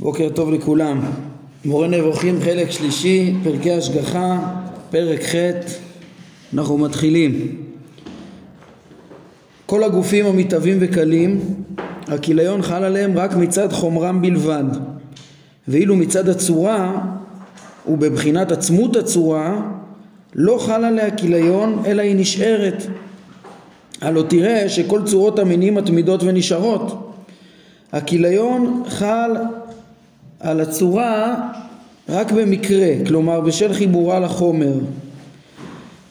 בוקר טוב לכולם. מורה נבוכים חלק שלישי, פרקי השגחה, פרק ח', אנחנו מתחילים. כל הגופים המתהווים וקלים, הכיליון חל עליהם רק מצד חומרם בלבד, ואילו מצד הצורה ובבחינת עצמות הצורה לא חל עליה כיליון אלא היא נשארת. הלא תראה שכל צורות המינים מתמידות ונשארות. הכיליון חל על הצורה רק במקרה, כלומר בשל חיבורה לחומר.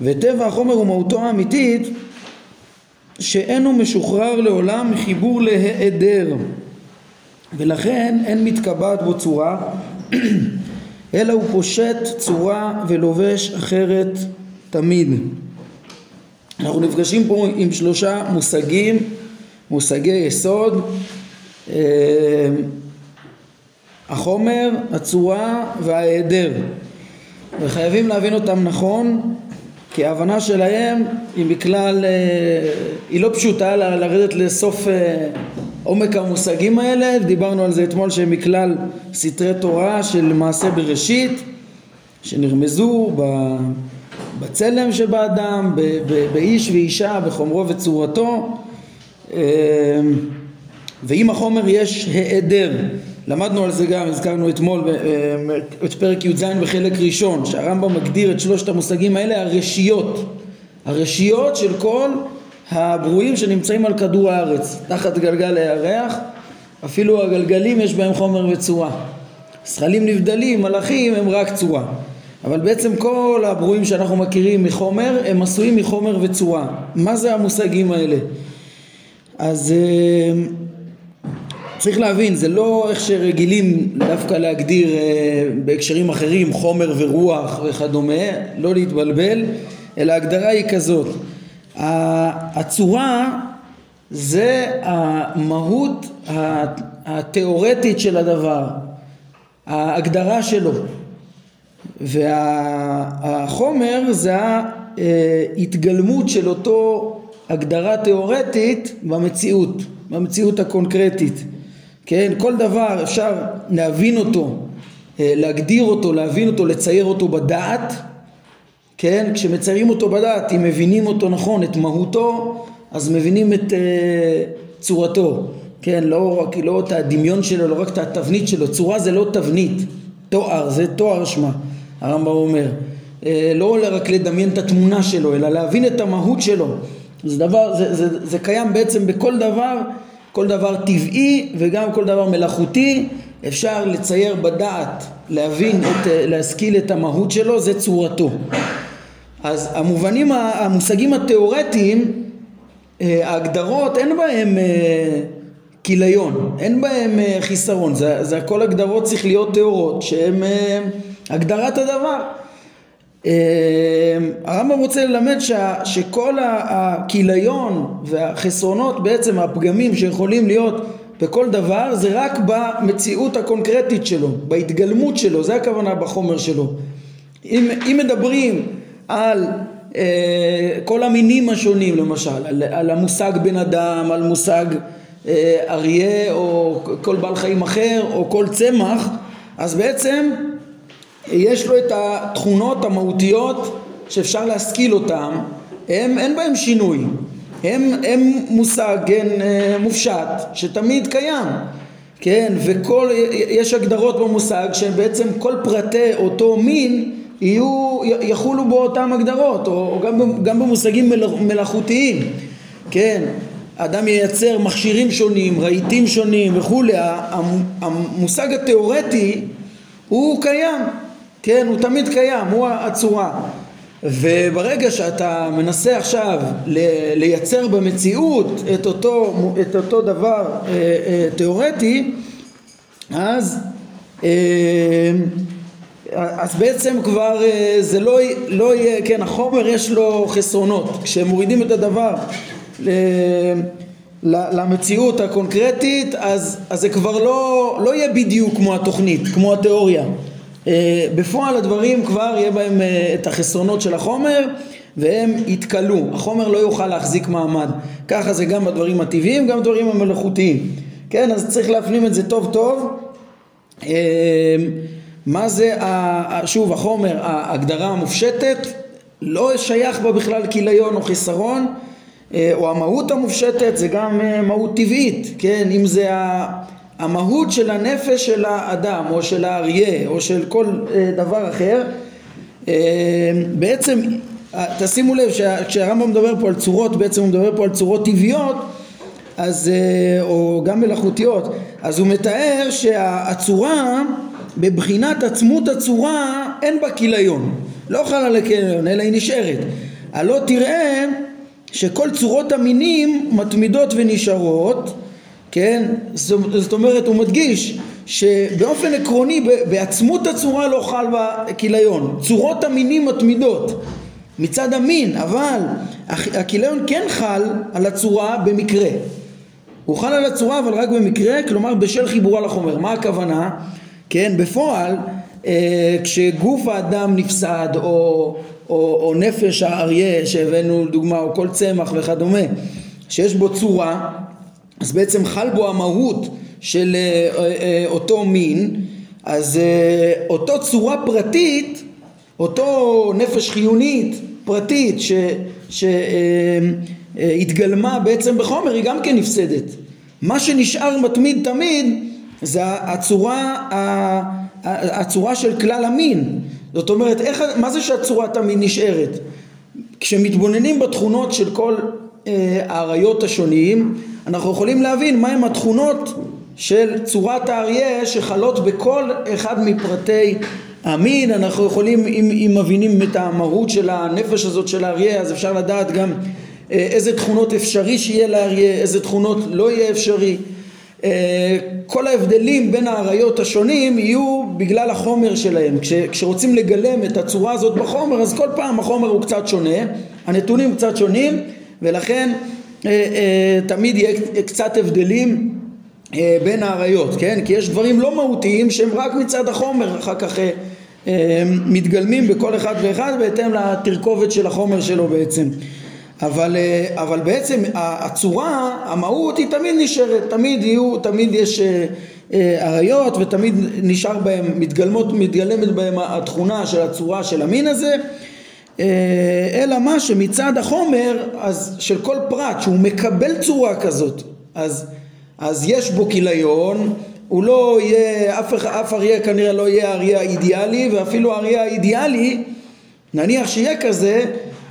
וטבע החומר ומהותו האמיתית שאינו משוחרר לעולם מחיבור להיעדר ולכן אין מתקבעת בו צורה אלא הוא פושט צורה ולובש אחרת תמיד. אנחנו נפגשים פה עם שלושה מושגים, מושגי יסוד אה, החומר, הצורה וההיעדר. וחייבים להבין אותם נכון כי ההבנה שלהם היא בכלל, אה, היא לא פשוטה לרדת לסוף אה, עומק המושגים האלה, דיברנו על זה אתמול שהם מכלל סתרי תורה של מעשה בראשית שנרמזו בצלם שבאדם, באיש ואישה, בחומרו וצורתו. אה, ואם החומר יש היעדר למדנו על זה גם, הזכרנו אתמול אה, את פרק י"ז בחלק ראשון, שהרמב"ם מגדיר את שלושת המושגים האלה הרשיות, הרשיות של כל הברואים שנמצאים על כדור הארץ, תחת גלגל הירח, אפילו הגלגלים יש בהם חומר וצורה. זכלים נבדלים, מלאכים הם רק צורה. אבל בעצם כל הברואים שאנחנו מכירים מחומר הם עשויים מחומר וצורה. מה זה המושגים האלה? אז אה, צריך להבין, זה לא איך שרגילים דווקא להגדיר אה, בהקשרים אחרים חומר ורוח וכדומה, לא להתבלבל, אלא ההגדרה היא כזאת, הצורה זה המהות התיאורטית של הדבר, ההגדרה שלו, והחומר זה ההתגלמות של אותו הגדרה תיאורטית במציאות, במציאות הקונקרטית. כן, כל דבר אפשר להבין אותו, אה, להגדיר אותו, להבין אותו, לצייר אותו בדעת, כן, כשמציירים אותו בדעת, אם מבינים אותו נכון, את מהותו, אז מבינים את uh, צורתו, כן, לא רק לא את הדמיון שלו, לא רק את התבנית שלו, צורה זה לא תבנית, תואר, זה תואר שמה, הרמב"ם אומר, uh, לא רק לדמיין את התמונה שלו, אלא להבין את המהות שלו, זה דבר, זה, זה, זה קיים בעצם בכל דבר כל דבר טבעי וגם כל דבר מלאכותי אפשר לצייר בדעת, להבין, את, להשכיל את המהות שלו, זה צורתו. אז המובנים, המושגים התיאורטיים, אה, ההגדרות אין בהם אה, כיליון, אין בהם אה, חיסרון, זה, זה הכל הגדרות צריכליות טהורות שהן הגדרת הדבר. אמ, הרמב"ם רוצה ללמד שה, שכל הכיליון והחסרונות בעצם הפגמים שיכולים להיות בכל דבר זה רק במציאות הקונקרטית שלו, בהתגלמות שלו, זה הכוונה בחומר שלו. אם, אם מדברים על אה, כל המינים השונים למשל, על, על המושג בן אדם, על מושג אה, אריה או כל בעל חיים אחר או כל צמח, אז בעצם יש לו את התכונות המהותיות שאפשר להשכיל אותן, הם, אין בהם שינוי, הם, הם מושג, כן, אה, מופשט, שתמיד קיים, כן, וכל, יש הגדרות במושג שבעצם כל פרטי אותו מין יהיו, יחולו בו אותם הגדרות, או, או גם, גם במושגים מלאכותיים, כן, אדם ייצר מכשירים שונים, רהיטים שונים וכולי, המושג התיאורטי הוא קיים, כן, הוא תמיד קיים, הוא הצורה. וברגע שאתה מנסה עכשיו לייצר במציאות את אותו, את אותו דבר אה, אה, תיאורטי, אז, אה, אז בעצם כבר אה, זה לא, לא יהיה, כן, החומר יש לו חסרונות. כשמורידים את הדבר ל, למציאות הקונקרטית, אז, אז זה כבר לא, לא יהיה בדיוק כמו התוכנית, כמו התיאוריה. אה, בפועל הדברים כבר יהיה בהם אה, את החסרונות של החומר והם יתכלו, החומר לא יוכל להחזיק מעמד. ככה זה גם בדברים הטבעיים, גם בדברים המלאכותיים. כן, אז צריך להפנים את זה טוב טוב. מה זה, שוב החומר, ההגדרה המופשטת, לא שייך בה בכלל כיליון או חיסרון, או המהות המופשטת זה גם מהות טבעית, כן, אם זה המהות של הנפש של האדם או של האריה או של כל דבר אחר, בעצם תשימו לב שכשהרמב"ם מדבר פה על צורות, בעצם הוא מדבר פה על צורות טבעיות, אז, או גם מלאכותיות, אז הוא מתאר שהצורה בבחינת עצמות הצורה אין בה כיליון, לא חל על הכיליון אלא היא נשארת. הלא תראה שכל צורות המינים מתמידות ונשארות, כן? זאת אומרת הוא מדגיש שבאופן עקרוני בעצמות הצורה לא חל בה כיליון, צורות המינים מתמידות מצד המין, אבל הכיליון כן חל על הצורה במקרה. הוא חל על הצורה אבל רק במקרה, כלומר בשל חיבורה לחומר. מה הכוונה? כן, בפועל אה, כשגוף האדם נפסד או, או, או נפש האריה שהבאנו לדוגמה או כל צמח וכדומה שיש בו צורה אז בעצם חל בו המהות של אה, אה, אותו מין אז אה, אותו צורה פרטית אותו נפש חיונית פרטית שהתגלמה אה, אה, בעצם בחומר היא גם כן נפסדת מה שנשאר מתמיד תמיד זה הצורה, הצורה של כלל המין. זאת אומרת, איך, מה זה שהצורת המין נשארת? כשמתבוננים בתכונות של כל אה, האריות השונים, אנחנו יכולים להבין מהם התכונות של צורת האריה שחלות בכל אחד מפרטי המין, אנחנו יכולים, אם, אם מבינים את המהות של הנפש הזאת של האריה, אז אפשר לדעת גם אה, איזה תכונות אפשרי שיהיה לאריה, איזה תכונות לא יהיה אפשרי. אה, כל ההבדלים בין האריות השונים יהיו בגלל החומר שלהם. כש, כשרוצים לגלם את הצורה הזאת בחומר, אז כל פעם החומר הוא קצת שונה, הנתונים קצת שונים, ולכן תמיד יהיה קצת הבדלים אה, בין האריות, כן? כי יש דברים לא מהותיים שהם רק מצד החומר, אחר כך אה, אה, מתגלמים בכל אחד ואחד בהתאם לתרכובת של החומר שלו בעצם. אבל, אה, אבל בעצם הצורה, המהות היא תמיד נשארת, תמיד יהיו, תמיד יש אה, אה, אריות ותמיד נשאר בהם, מתגלמות, מתגלמת בהם התכונה של הצורה של המין הזה אלא מה שמצד החומר אז של כל פרט שהוא מקבל צורה כזאת אז, אז יש בו כיליון הוא לא יהיה, אף, אף אריה כנראה לא יהיה אריה אידיאלי ואפילו אריה האידיאלי נניח שיהיה כזה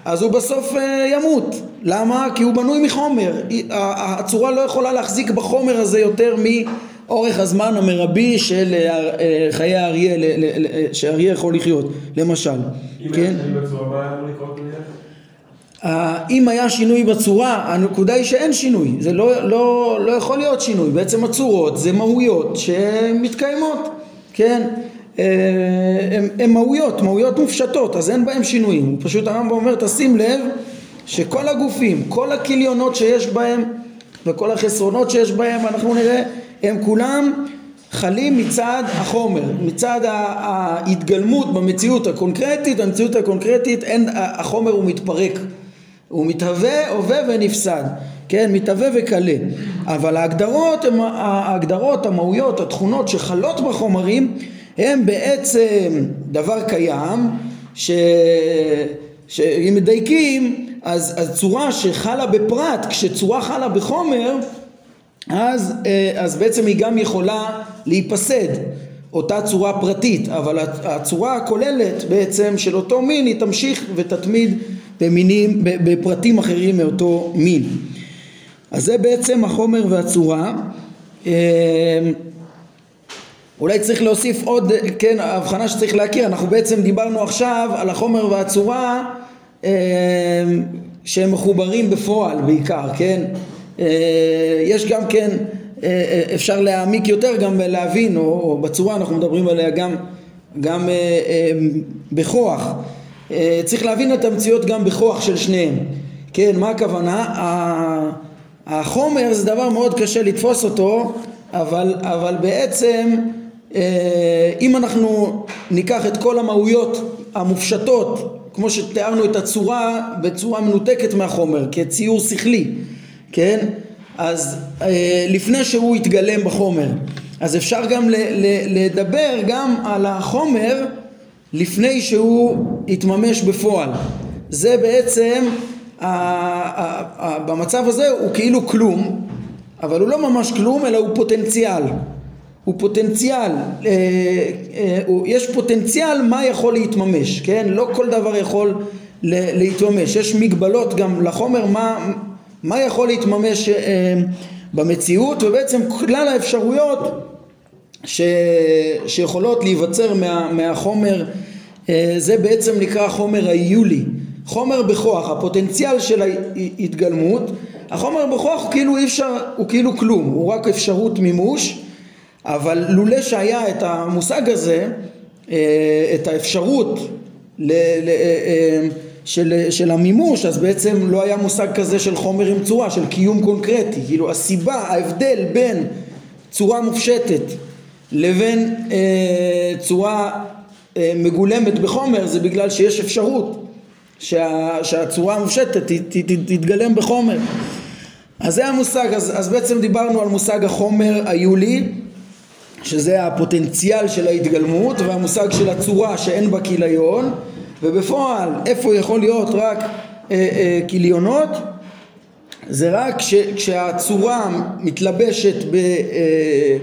אז הוא בסוף אה, ימות. למה? כי הוא בנוי מחומר. הצורה לא יכולה להחזיק בחומר הזה יותר מאורך הזמן המרבי של אה, אה, חיי האריה, שאריה יכול לחיות, למשל. אם כן? אם היה שינוי בצורה, הנקודה היא שאין שינוי, זה לא, לא, לא יכול להיות שינוי, בעצם הצורות זה מהויות שמתקיימות, כן? הן מהויות, מהויות מופשטות, אז אין בהן שינויים. פשוט הרמב"ם אומר, תשים לב שכל הגופים, כל הכיליונות שיש בהם וכל החסרונות שיש בהם, אנחנו נראה, הם כולם חלים מצד החומר, מצד ההתגלמות במציאות הקונקרטית, במציאות הקונקרטית אין, החומר הוא מתפרק, הוא מתהווה, הווה ונפסד, כן, מתהווה וקלה, אבל ההגדרות, ההגדרות, המהויות, התכונות שחלות בחומרים הם בעצם דבר קיים ש... שאם מדייקים אז, אז צורה שחלה בפרט כשצורה חלה בחומר אז, אה, אז בעצם היא גם יכולה להיפסד אותה צורה פרטית אבל הצורה הכוללת בעצם של אותו מין היא תמשיך ותתמיד במינים, בפרטים אחרים מאותו מין. אז זה בעצם החומר והצורה. אה, אולי צריך להוסיף עוד, כן, הבחנה שצריך להכיר, אנחנו בעצם דיברנו עכשיו על החומר והצורה אה, שהם מחוברים בפועל בעיקר, כן? אה, יש גם כן, אה, אפשר להעמיק יותר גם להבין, או, בצורה אנחנו מדברים עליה גם, גם בכוח. צריך להבין את המציאות גם בכוח של שניהם. כן, מה הכוונה? החומר זה דבר מאוד קשה לתפוס אותו, אבל, אבל בעצם אה, אם אנחנו ניקח את כל המהויות המופשטות, כמו שתיארנו את הצורה בצורה מנותקת מהחומר, כציור שכלי, כן? אז אה, לפני שהוא יתגלם בחומר, אז אפשר גם לדבר גם על החומר לפני שהוא יתממש בפועל. זה בעצם, במצב הזה הוא כאילו כלום, אבל הוא לא ממש כלום אלא הוא פוטנציאל. הוא פוטנציאל, אה, אה, יש פוטנציאל מה יכול להתממש, כן? לא כל דבר יכול להתממש, יש מגבלות גם לחומר מה, מה יכול להתממש אה, במציאות? ובעצם כלל האפשרויות ש, שיכולות להיווצר מה, מהחומר זה בעצם נקרא חומר האיולי, חומר בכוח, הפוטנציאל של ההתגלמות, החומר בכוח הוא כאילו אי אפשר, הוא כאילו כלום, הוא רק אפשרות מימוש אבל לולא שהיה את המושג הזה, אה, את האפשרות ל, ל, אה, אה, של, של המימוש, אז בעצם לא היה מושג כזה של חומר עם צורה, של קיום קונקרטי. כאילו הסיבה, ההבדל בין צורה מופשטת לבין אה, צורה אה, מגולמת בחומר זה בגלל שיש אפשרות שה, שהצורה המופשטת תתגלם בחומר. אז זה המושג, אז, אז בעצם דיברנו על מושג החומר היולי שזה הפוטנציאל של ההתגלמות והמושג של הצורה שאין בה כיליון ובפועל איפה יכול להיות רק אה, אה, כיליונות זה רק כש, כשהצורה מתלבשת ב... אה,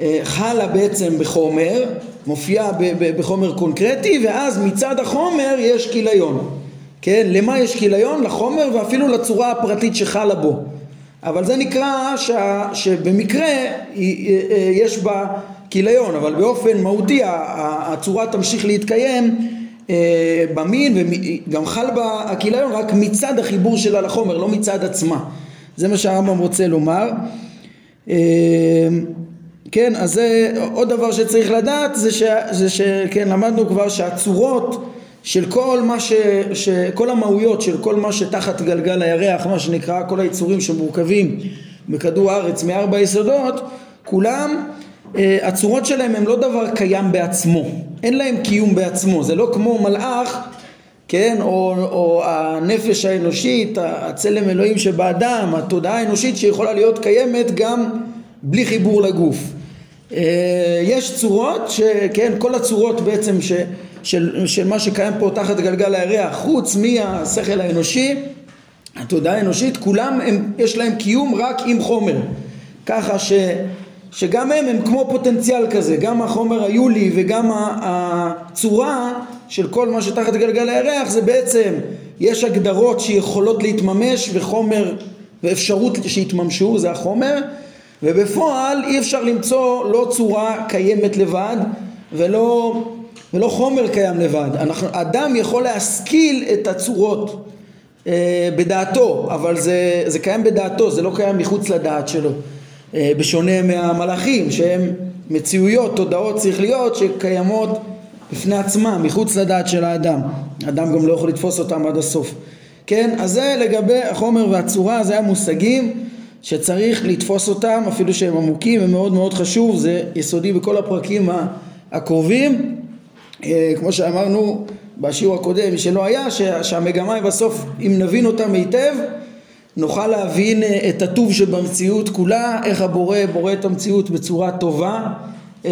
אה, חלה בעצם בחומר, מופיעה בחומר קונקרטי ואז מצד החומר יש כיליון, כן? למה יש כיליון? לחומר ואפילו לצורה הפרטית שחלה בו אבל זה נקרא שה, שבמקרה יש בה כיליון, אבל באופן מהותי הצורה תמשיך להתקיים אה, במין וגם חל בה הכיליון רק מצד החיבור שלה לחומר, לא מצד עצמה. זה מה שהרמב"ם רוצה לומר. אה, כן, אז זה עוד דבר שצריך לדעת זה, ש, זה שכן למדנו כבר שהצורות של כל מה ש... כל המהויות של כל מה שתחת גלגל הירח, מה שנקרא כל היצורים שמורכבים בכדור הארץ מארבע יסודות, כולם, אה, הצורות שלהם הם לא דבר קיים בעצמו, אין להם קיום בעצמו, זה לא כמו מלאך, כן, או, או הנפש האנושית, הצלם אלוהים שבאדם, התודעה האנושית שיכולה להיות קיימת גם בלי חיבור לגוף. אה, יש צורות, שכן, כל הצורות בעצם ש... של, של מה שקיים פה תחת גלגל הירח, חוץ מהשכל האנושי, התודעה האנושית, כולם הם, יש להם קיום רק עם חומר. ככה ש, שגם הם הם כמו פוטנציאל כזה, גם החומר היולי וגם הצורה של כל מה שתחת גלגל הירח זה בעצם, יש הגדרות שיכולות להתממש וחומר ואפשרות שיתממשו, זה החומר, ובפועל אי אפשר למצוא לא צורה קיימת לבד ולא ולא חומר קיים לבד. אנחנו, אדם יכול להשכיל את הצורות אה, בדעתו, אבל זה, זה קיים בדעתו, זה לא קיים מחוץ לדעת שלו. אה, בשונה מהמלאכים שהם מציאויות, תודעות שכליות שקיימות בפני עצמם, מחוץ לדעת של האדם. האדם גם לא יכול לתפוס אותם עד הסוף. כן, אז זה לגבי החומר והצורה, זה המושגים שצריך לתפוס אותם, אפילו שהם עמוקים ומאוד מאוד חשוב, זה יסודי בכל הפרקים הקרובים. אה, כמו שאמרנו בשיעור הקודם, שלא היה, שהמגמה היא בסוף, אם נבין אותם היטב, נוכל להבין אה, את הטוב שבמציאות כולה, איך הבורא בורא את המציאות בצורה טובה אה,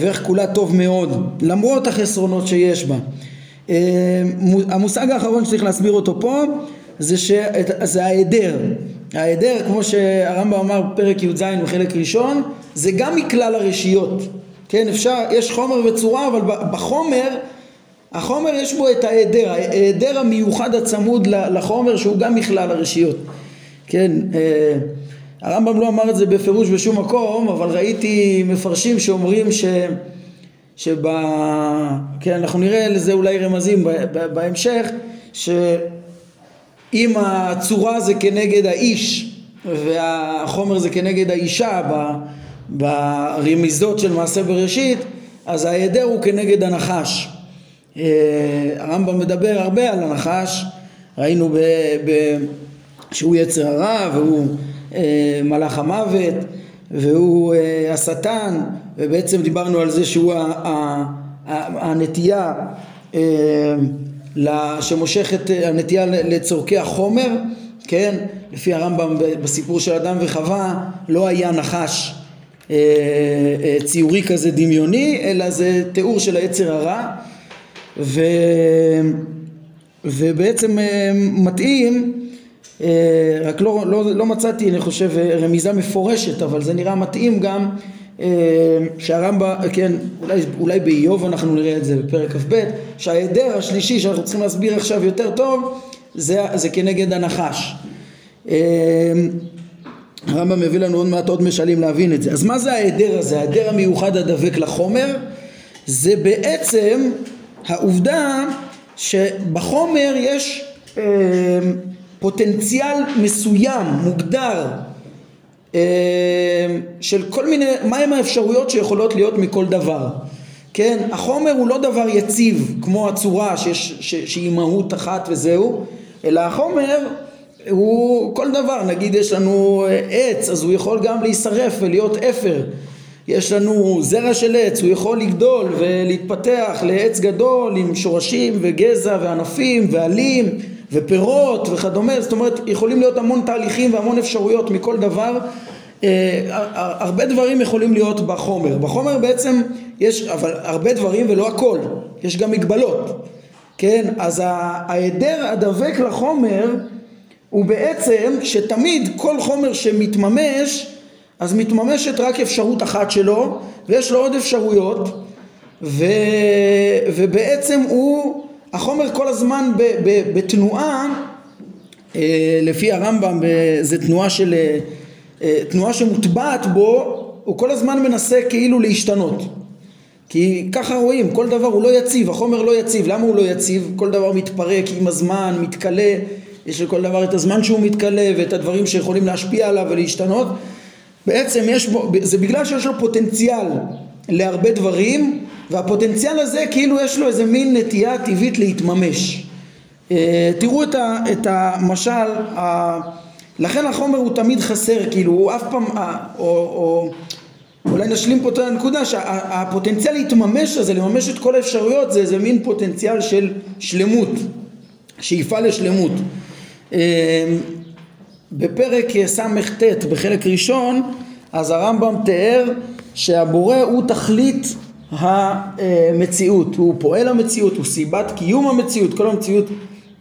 ואיך כולה טוב מאוד, למרות החסרונות שיש בה. המושג האחרון שצריך להסביר אותו פה זה, ש... זה ההיעדר. ההיעדר, כמו שהרמב"ם אמר בפרק י"ז בחלק ראשון, זה גם מכלל הרשיות. כן, אפשר, יש חומר וצורה, אבל בחומר, החומר יש בו את ההיעדר, ההיעדר המיוחד הצמוד לחומר שהוא גם מכלל הרשיות. כן, אה, הרמב"ם לא אמר את זה בפירוש בשום מקום, אבל ראיתי מפרשים שאומרים ש... שב... כן, אנחנו נראה לזה אולי רמזים בהמשך, שאם הצורה זה כנגד האיש והחומר זה כנגד האישה, ברמיזות של מעשה בראשית, אז ההיעדר הוא כנגד הנחש. אה, הרמב"ם מדבר הרבה על הנחש, ראינו ב, ב, שהוא יצר הרע והוא אה, מלאך המוות והוא אה, השטן ובעצם דיברנו על זה שהוא ה, ה, ה, הנטייה שמושכת הנטייה לצורכי החומר, כן? לפי הרמב"ם בסיפור של אדם וחווה לא היה נחש ציורי כזה דמיוני, אלא זה תיאור של היצר הרע, ו, ובעצם מתאים, רק לא, לא, לא מצאתי, אני חושב, רמיזה מפורשת, אבל זה נראה מתאים גם שהרמב"ם, כן, אולי, אולי באיוב אנחנו נראה את זה בפרק כ"ב, שההיעדר השלישי שאנחנו צריכים להסביר עכשיו יותר טוב, זה, זה כנגד הנחש. הרמב"ם מביא לנו עוד מעט עוד משלים להבין את זה. אז מה זה ההיעדר הזה? ההיעדר המיוחד הדבק לחומר זה בעצם העובדה שבחומר יש אה, פוטנציאל מסוים, מוגדר, אה, של כל מיני, מהם האפשרויות שיכולות להיות מכל דבר. כן, החומר הוא לא דבר יציב כמו הצורה שיש, ש, שהיא מהות אחת וזהו, אלא החומר הוא כל דבר, נגיד יש לנו אה, עץ, אז הוא יכול גם להישרף ולהיות אפר. יש לנו זרע של עץ, הוא יכול לגדול ולהתפתח לעץ גדול עם שורשים וגזע וענפים ועלים ופירות וכדומה, זאת אומרת יכולים להיות המון תהליכים והמון אפשרויות מכל דבר, אה, הרבה דברים יכולים להיות בחומר, בחומר בעצם יש, אבל הרבה דברים ולא הכל, יש גם מגבלות, כן, אז ההיעדר הדבק לחומר הוא בעצם שתמיד כל חומר שמתממש אז מתממשת רק אפשרות אחת שלו ויש לו עוד אפשרויות ו, ובעצם הוא החומר כל הזמן ב, ב, בתנועה אה, לפי הרמב"ם זה תנועה של אה, תנועה שמוטבעת בו הוא כל הזמן מנסה כאילו להשתנות. כי ככה רואים כל דבר הוא לא יציב החומר לא יציב. למה הוא לא יציב? כל דבר מתפרק עם הזמן מתכלה. יש לכל דבר את הזמן שהוא מתכלה ואת הדברים שיכולים להשפיע עליו ולהשתנות בעצם יש בו, זה בגלל שיש לו פוטנציאל להרבה דברים והפוטנציאל הזה כאילו יש לו איזה מין נטייה טבעית להתממש. אה, תראו את, ה, את המשל ה, לכן החומר הוא תמיד חסר כאילו הוא אף פעם או, או אולי נשלים פה את הנקודה שהפוטנציאל להתממש הזה לממש את כל האפשרויות זה איזה מין פוטנציאל של שלמות שאיפה לשלמות. אמ, בפרק סט בחלק ראשון אז הרמב"ם תיאר שהבורא הוא תכלית המציאות, הוא פועל המציאות, הוא סיבת קיום המציאות, כל המציאות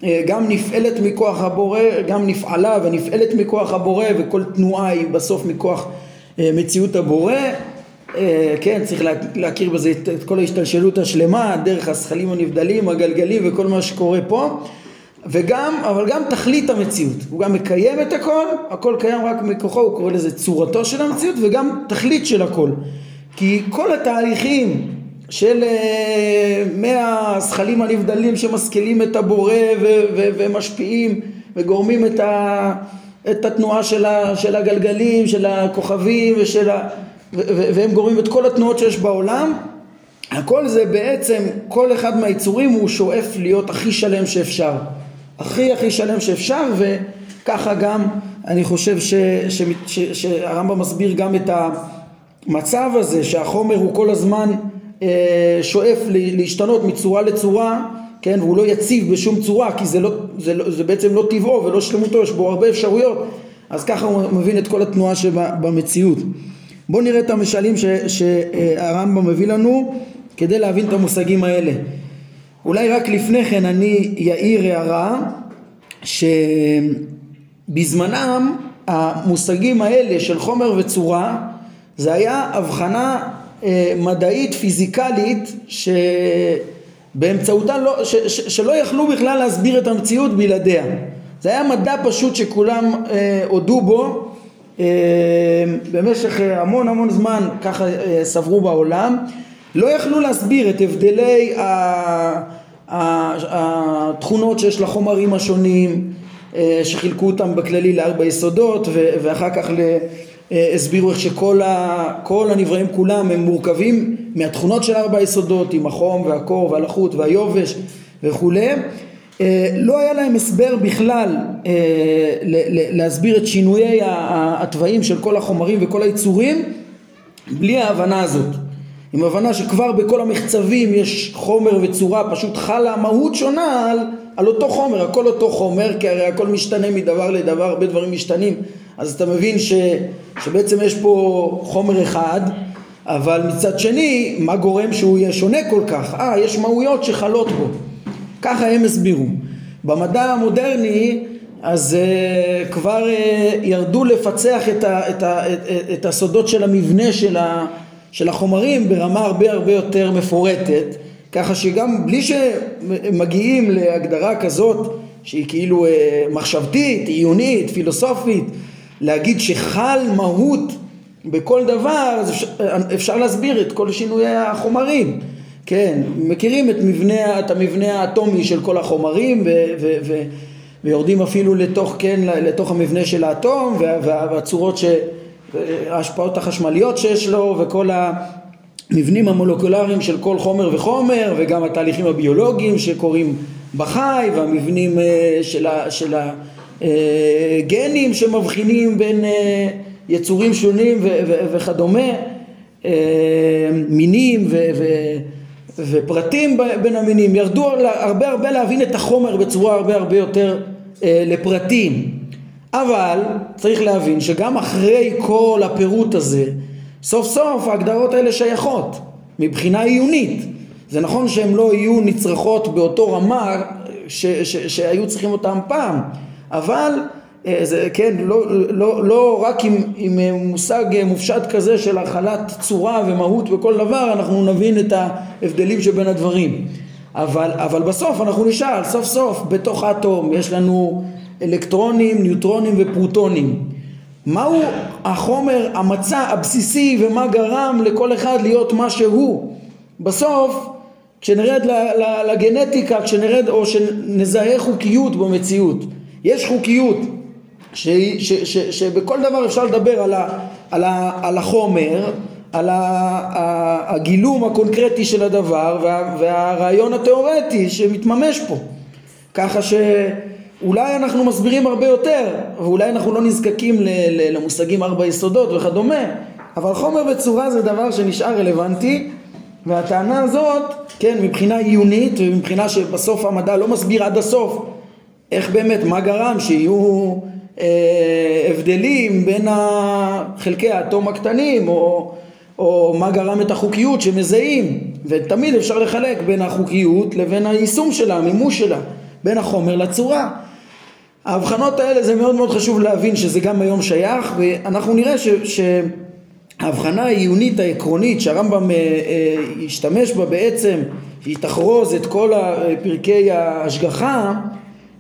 אה, גם נפעלת מכוח הבורא, גם נפעלה ונפעלת מכוח הבורא וכל תנועה היא בסוף מכוח אה, מציאות הבורא. אה, כן, צריך להכיר בזה את כל ההשתלשלות השלמה, דרך הזכלים הנבדלים, הגלגלים וכל מה שקורה פה וגם, אבל גם תכלית המציאות, הוא גם מקיים את הכל, הכל קיים רק מכוחו, הוא קורא לזה צורתו של המציאות וגם תכלית של הכל. כי כל התהליכים של אה, מהזכלים הנבדלים שמשכילים את הבורא ו- ו- ומשפיעים וגורמים את, ה- את התנועה של, ה- של הגלגלים, של הכוכבים ושל ה- ו- והם גורמים את כל התנועות שיש בעולם הכל זה בעצם, כל אחד מהיצורים הוא שואף להיות הכי שלם שאפשר הכי הכי שלם שאפשר וככה גם אני חושב שהרמב"ם מסביר גם את המצב הזה שהחומר הוא כל הזמן אה, שואף להשתנות מצורה לצורה כן והוא לא יציב בשום צורה כי זה, לא, זה, לא, זה בעצם לא טבעו ולא שלמותו יש בו הרבה אפשרויות. אז ככה הוא מבין את כל התנועה שבמציאות בואו נראה את המשלים שהרמב"ם מביא לנו כדי להבין את המושגים האלה אולי רק לפני כן אני יאיר הערה שבזמנם המושגים האלה של חומר וצורה זה היה הבחנה אה, מדעית פיזיקלית שבאמצעותה לא, ש, ש, שלא יכלו בכלל להסביר את המציאות בלעדיה. זה היה מדע פשוט שכולם אה, הודו בו אה, במשך אה, המון המון זמן ככה אה, סברו בעולם. לא יכלו להסביר את הבדלי התכונות שיש לחומרים השונים אה, שחילקו אותם בכללי לארבע יסודות ואחר כך הסבירו איך שכל הנבראים כולם הם מורכבים מהתכונות של ארבע יסודות עם החום והקור והלחות והיובש וכולי. אה, לא היה להם הסבר בכלל אה, להסביר את שינויי התוואים של כל החומרים וכל היצורים בלי ההבנה הזאת עם הבנה שכבר בכל המחצבים יש חומר וצורה, פשוט חלה מהות שונה על על אותו חומר, הכל אותו חומר, כי הרי הכל משתנה מדבר לדבר, הרבה דברים משתנים, אז אתה מבין ש, שבעצם יש פה חומר אחד, אבל מצד שני, מה גורם שהוא יהיה שונה כל כך? אה, יש מהויות שחלות בו. ככה הם הסבירו. במדע המודרני, אז uh, כבר uh, ירדו לפצח את, ה, את, ה, את, את הסודות של המבנה של, ה, של החומרים ברמה הרבה הרבה יותר מפורטת, ככה שגם בלי שמגיעים להגדרה כזאת שהיא כאילו uh, מחשבתית, עיונית, פילוסופית, להגיד שחל מהות בכל דבר, אז אפשר, אפשר להסביר את כל שינויי החומרים. כן, מכירים את, מבנה, את המבנה האטומי של כל החומרים ו, ו, ו, ויורדים אפילו לתוך, כן, לתוך המבנה של האטום והצורות, ש, ההשפעות החשמליות שיש לו וכל המבנים המולקולריים של כל חומר וחומר וגם התהליכים הביולוגיים שקורים בחי והמבנים אה, של, של הגנים שמבחינים בין אה, יצורים שונים ו, וכדומה, אה, מינים ו, ופרטים בין המינים, ירדו הרבה הרבה להבין את החומר בצורה הרבה הרבה יותר אה, לפרטים. אבל צריך להבין שגם אחרי כל הפירוט הזה, סוף סוף ההגדרות האלה שייכות מבחינה עיונית. זה נכון שהן לא יהיו נצרכות באותו רמה ש, ש, שהיו צריכים אותם פעם, אבל אה, זה, כן, לא, לא, לא רק עם, עם מושג מופשט כזה של הכלת צורה ומהות וכל דבר אנחנו נבין את ההבדלים שבין הדברים אבל, אבל בסוף אנחנו נשאל, סוף סוף בתוך האטום יש לנו אלקטרונים, ניוטרונים ופרוטונים. מהו החומר, המצע הבסיסי ומה גרם לכל אחד להיות מה שהוא? בסוף כשנרד לגנטיקה, כשנרד או שנזהה חוקיות במציאות. יש חוקיות ש, ש, ש, שבכל דבר אפשר לדבר על, ה, על, ה, על החומר, על הגילום הקונקרטי של הדבר וה, והרעיון התיאורטי שמתממש פה. ככה שאולי אנחנו מסבירים הרבה יותר, ואולי אנחנו לא נזקקים למושגים ארבע יסודות וכדומה, אבל חומר וצורה זה דבר שנשאר רלוונטי, והטענה הזאת, כן, מבחינה עיונית ומבחינה שבסוף המדע לא מסביר עד הסוף איך באמת, מה גרם שיהיו אה, הבדלים בין חלקי האטום הקטנים או, או מה גרם את החוקיות שמזהים ותמיד אפשר לחלק בין החוקיות לבין היישום שלה, המימוש שלה, בין החומר לצורה. ההבחנות האלה זה מאוד מאוד חשוב להבין שזה גם היום שייך ואנחנו נראה ש, שההבחנה העיונית העקרונית שהרמב"ם אה, אה, ישתמש בה בעצם, שהיא תחרוז את כל פרקי ההשגחה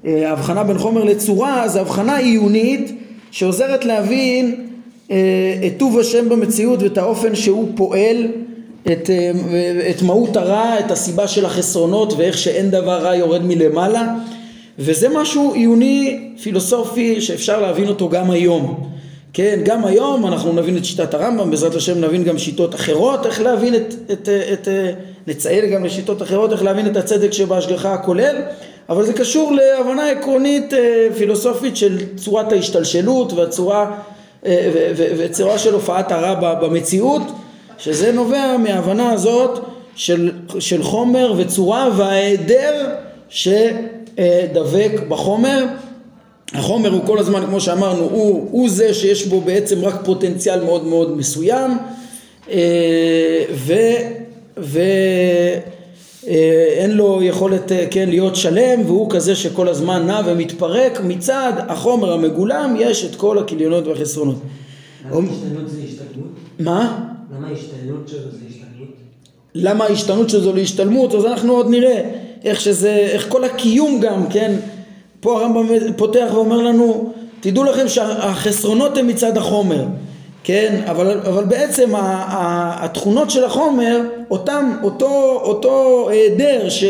אה, ההבחנה בין חומר לצורה זה הבחנה עיונית שעוזרת להבין את טוב השם במציאות ואת האופן שהוא פועל את, אה, את מהות הרע, את הסיבה של החסרונות ואיך שאין דבר רע יורד מלמעלה. וזה משהו עיוני פילוסופי שאפשר להבין אותו גם היום. כן, גם היום אנחנו נבין את שיטת הרמב"ם, בעזרת השם נבין גם שיטות אחרות, איך להבין את, את, את, את נציין גם לשיטות אחרות, איך להבין את הצדק שבהשגחה הכולל. אבל זה קשור להבנה עקרונית אה, פילוסופית של צורת ההשתלשלות והצורה אה, וצורה של הופעת הרע במציאות שזה נובע מההבנה הזאת של, של חומר וצורה וההיעדר שדבק בחומר. החומר הוא כל הזמן כמו שאמרנו הוא, הוא זה שיש בו בעצם רק פוטנציאל מאוד מאוד מסוים אה, ו, ו אין לו יכולת אה, כן להיות שלם והוא כזה שכל הזמן נע ומתפרק מצד החומר המגולם יש את כל הכליונות והחסרונות. למה השתנות זה השתלמות? מה? למה ההשתנות שלו זה השתלמות? למה ההשתנות שלו להשתלמות אז אנחנו עוד נראה איך שזה, איך כל הקיום גם כן פה הרמב"ם פותח ואומר לנו תדעו לכם שהחסרונות הם מצד החומר כן, אבל, אבל בעצם התכונות של החומר, אותם, אותו, אותו היעדר ש,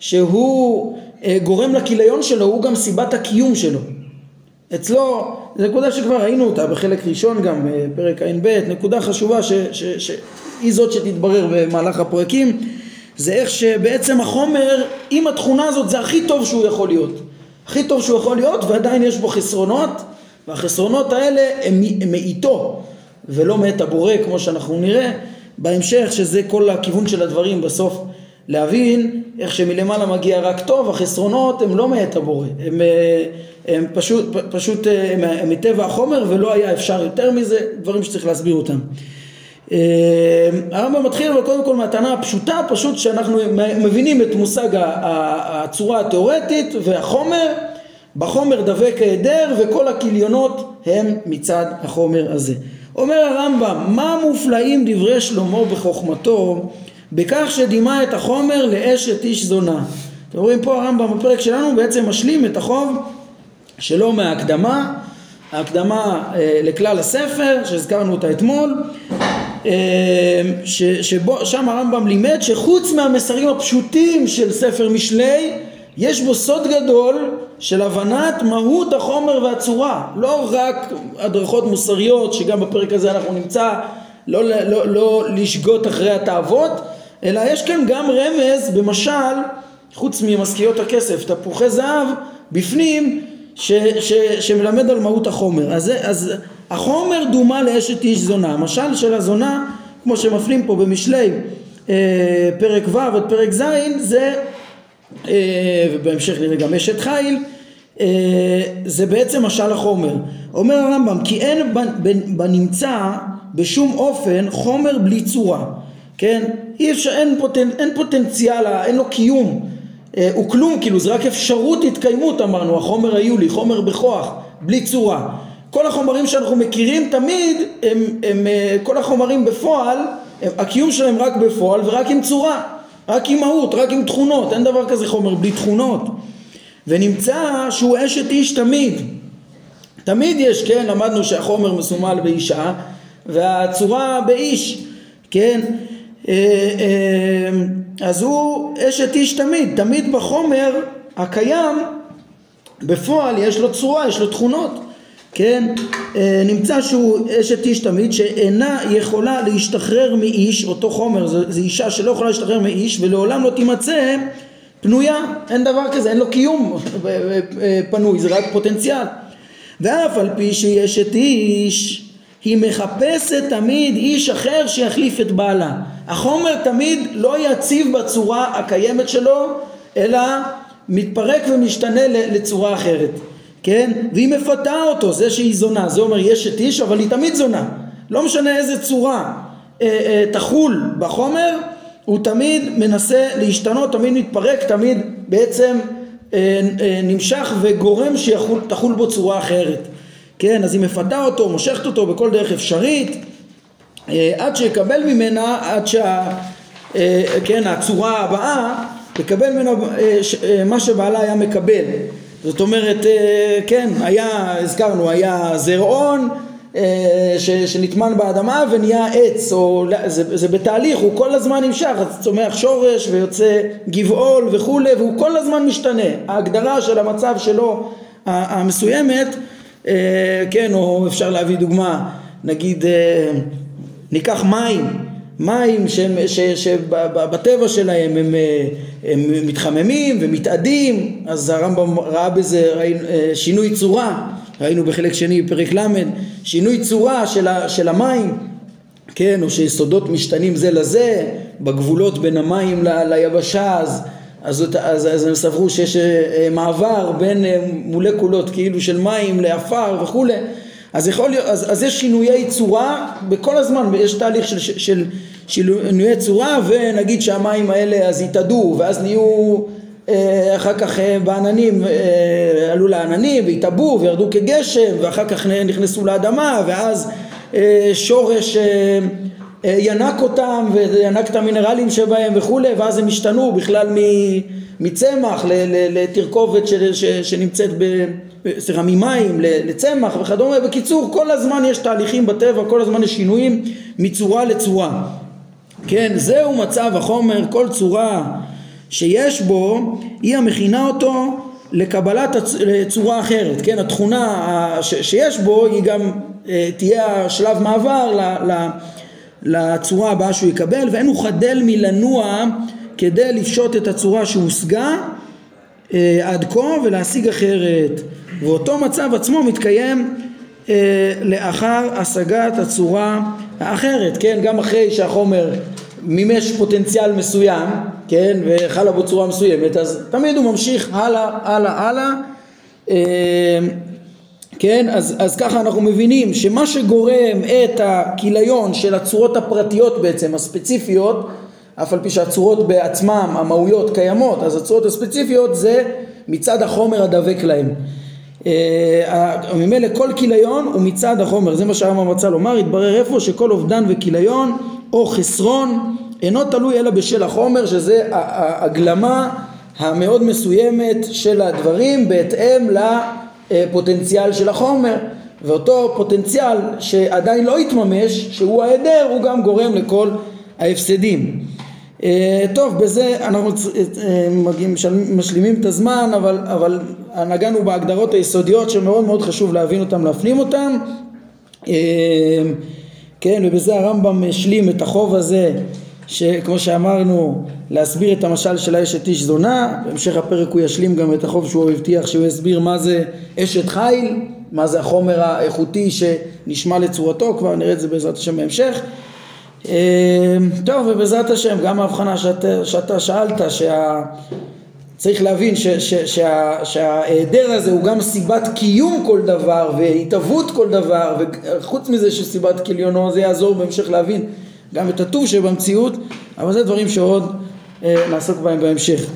שהוא אה, גורם לכיליון שלו, הוא גם סיבת הקיום שלו. אצלו, זו נקודה שכבר ראינו אותה בחלק ראשון גם, בפרק ע"ב, נקודה חשובה שהיא זאת שתתברר במהלך הפרקים, זה איך שבעצם החומר, עם התכונה הזאת, זה הכי טוב שהוא יכול להיות. הכי טוב שהוא יכול להיות, ועדיין יש בו חסרונות, והחסרונות האלה הם, מאיתו ולא מאת הבורא כמו שאנחנו נראה בהמשך שזה כל הכיוון של הדברים בסוף להבין איך שמלמעלה מגיע רק טוב, החסרונות הם לא מאת הבורא, הם, אה, הם פשוט, פשוט הם, הם מטבע החומר ולא היה אפשר יותר מזה, דברים שצריך להסביר אותם. הרמב"ם מתחיל אבל קודם כל מהטענה הפשוטה, פשוט שאנחנו מבינים את מושג הצורה התיאורטית והחומר, בחומר דבק ההיעדר וכל הכליונות הם מצד החומר הזה. אומר הרמב"ם, מה מופלאים דברי שלמה בחוכמתו בכך שדימה את החומר לאשת איש זונה. אתם רואים פה הרמב"ם בפרק שלנו בעצם משלים את החוב שלו מההקדמה, ההקדמה אה, לכלל הספר שהזכרנו אותה אתמול, אה, ש, שבו, שם הרמב"ם לימד שחוץ מהמסרים הפשוטים של ספר משלי יש בו סוד גדול של הבנת מהות החומר והצורה, לא רק הדרכות מוסריות שגם בפרק הזה אנחנו נמצא לא, לא, לא לשגות אחרי התאוות, אלא יש כאן גם רמז במשל, חוץ ממשכיות הכסף, תפוחי זהב, בפנים ש, ש, שמלמד על מהות החומר. אז, אז החומר דומה לאשת איש זונה. המשל של הזונה, כמו שמפנים פה במשלי אה, פרק ו' עד פרק ז', זה ובהמשך נראה גם אשת חיל, אה, זה בעצם משל החומר. אומר הרמב"ם כי אין בנמצא בשום אופן חומר בלי צורה, כן? אי אפשר, אין, פוטנ, אין פוטנציאל, אין לו קיום, אה, הוא כלום כאילו, זה רק אפשרות התקיימות אמרנו, החומר היולי, חומר בכוח, בלי צורה. כל החומרים שאנחנו מכירים תמיד, הם, הם, כל החומרים בפועל, הם, הקיום שלהם רק בפועל ורק עם צורה. רק עם מהות, רק עם תכונות, אין דבר כזה חומר בלי תכונות. ונמצא שהוא אשת איש תמיד. תמיד יש, כן, למדנו שהחומר מסומל באישה והצורה באיש, כן, אה, אה, אז הוא אשת איש תמיד, תמיד בחומר הקיים בפועל יש לו צורה, יש לו תכונות. כן, אה, נמצא שהוא אשת איש תמיד שאינה יכולה להשתחרר מאיש, אותו חומר, זו אישה שלא יכולה להשתחרר מאיש ולעולם לא תימצא פנויה, אין דבר כזה, אין לו קיום אה, פנוי, זה רק פוטנציאל. ואף על פי שהיא אשת איש, היא מחפשת תמיד איש אחר שיחליף את בעלה. החומר תמיד לא יציב בצורה הקיימת שלו, אלא מתפרק ומשתנה לצורה אחרת. כן? והיא מפתה אותו, זה שהיא זונה, זה אומר יש את איש אבל היא תמיד זונה, לא משנה איזה צורה אה, אה, תחול בחומר, הוא תמיד מנסה להשתנות, תמיד מתפרק, תמיד בעצם אה, אה, נמשך וגורם שתחול בו צורה אחרת, כן? אז היא מפתה אותו, מושכת אותו בכל דרך אפשרית, אה, עד שיקבל ממנה, עד שה... אה, כן, הצורה הבאה, יקבל ממנה אה, אה, מה שבעלה היה מקבל זאת אומרת, אה, כן, היה, הזכרנו, היה זרעון אה, שנטמן באדמה ונהיה עץ, או זה, זה בתהליך, הוא כל הזמן נמשך, אז צומח שורש ויוצא גבעול וכולי, והוא כל הזמן משתנה. ההגדרה של המצב שלו המסוימת, אה, כן, או אפשר להביא דוגמה, נגיד, ניקח מים, מים שבטבע שלהם הם, הם מתחממים ומתאדים, אז הרמב"ם ראה בזה אה, שינוי צורה, ראינו בחלק שני בפרק ל', שינוי צורה של, של המים, כן, או שיסודות משתנים זה לזה, בגבולות בין המים ל, ליבשה, אז, אז, אז, אז הם סברו שיש אה, מעבר בין אה, מולקולות כאילו של מים לעפר וכולי, אז, יכול אז, אז יש שינויי צורה בכל הזמן, יש תהליך של, של, שינויי צורה ונגיד שהמים האלה אז יתאדו ואז נהיו אה, אחר כך אה, בעננים אה, עלו לעננים והתאבו וירדו כגשם ואחר כך נכנסו לאדמה ואז שורש ינק אותם וינק את המינרלים שבהם וכולי ואז הם השתנו בכלל מצמח לתרכובת שנמצאת ב... סליחה, ממים לצמח וכדומה, בקיצור כל הזמן יש תהליכים בטבע, כל הזמן יש שינויים מצורה לצורה כן, זהו מצב החומר, כל צורה שיש בו, היא המכינה אותו לקבלת צורה אחרת, כן, התכונה שיש בו היא גם אה, תהיה השלב מעבר לצורה הבאה שהוא יקבל ואין הוא חדל מלנוע כדי לפשוט את הצורה שהושגה אה, עד כה ולהשיג אחרת. ואותו מצב עצמו מתקיים אה, לאחר השגת הצורה האחרת, כן, גם אחרי שהחומר מימש פוטנציאל מסוים, כן, וחלה בו צורה מסוימת, אז תמיד הוא ממשיך הלאה, הלאה, הלאה. אה, כן, אז, אז ככה אנחנו מבינים שמה שגורם את הכיליון של הצורות הפרטיות בעצם, הספציפיות, אף על פי שהצורות בעצמם, המהויות קיימות, אז הצורות הספציפיות זה מצד החומר הדבק להם. אה, ממילא כל כיליון הוא מצד החומר, זה מה שהרמב"ם רצה לומר, התברר איפה שכל אובדן וכיליון או חסרון אינו תלוי אלא בשל החומר, שזה ההגלמה המאוד מסוימת של הדברים בהתאם לפוטנציאל של החומר ואותו פוטנציאל שעדיין לא התממש, שהוא ההיעדר, הוא גם גורם לכל ההפסדים. אה, טוב, בזה אנחנו אה, מגיעים, משלימים את הזמן, אבל, אבל נגענו בהגדרות היסודיות שמאוד מאוד חשוב להבין אותן, להפנים אותן. אה, כן, ובזה הרמב"ם השלים את החוב הזה, שכמו שאמרנו, להסביר את המשל של האשת איש זונה, בהמשך הפרק הוא ישלים גם את החוב שהוא הבטיח שהוא יסביר מה זה אשת חיל, מה זה החומר האיכותי שנשמע לצורתו, כבר נראה את זה בעזרת השם בהמשך. אמ, טוב, ובעזרת השם, גם ההבחנה שאתה, שאתה שאלת, שה... צריך להבין שההיעדר הזה הוא גם סיבת קיום כל דבר והתהוות כל דבר וחוץ מזה שסיבת כליונו זה יעזור בהמשך להבין גם את הטוב שבמציאות אבל זה דברים שעוד אה, נעסוק בהם בהמשך.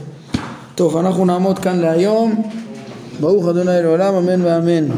טוב אנחנו נעמוד כאן להיום ברוך אדוני לעולם אמן ואמן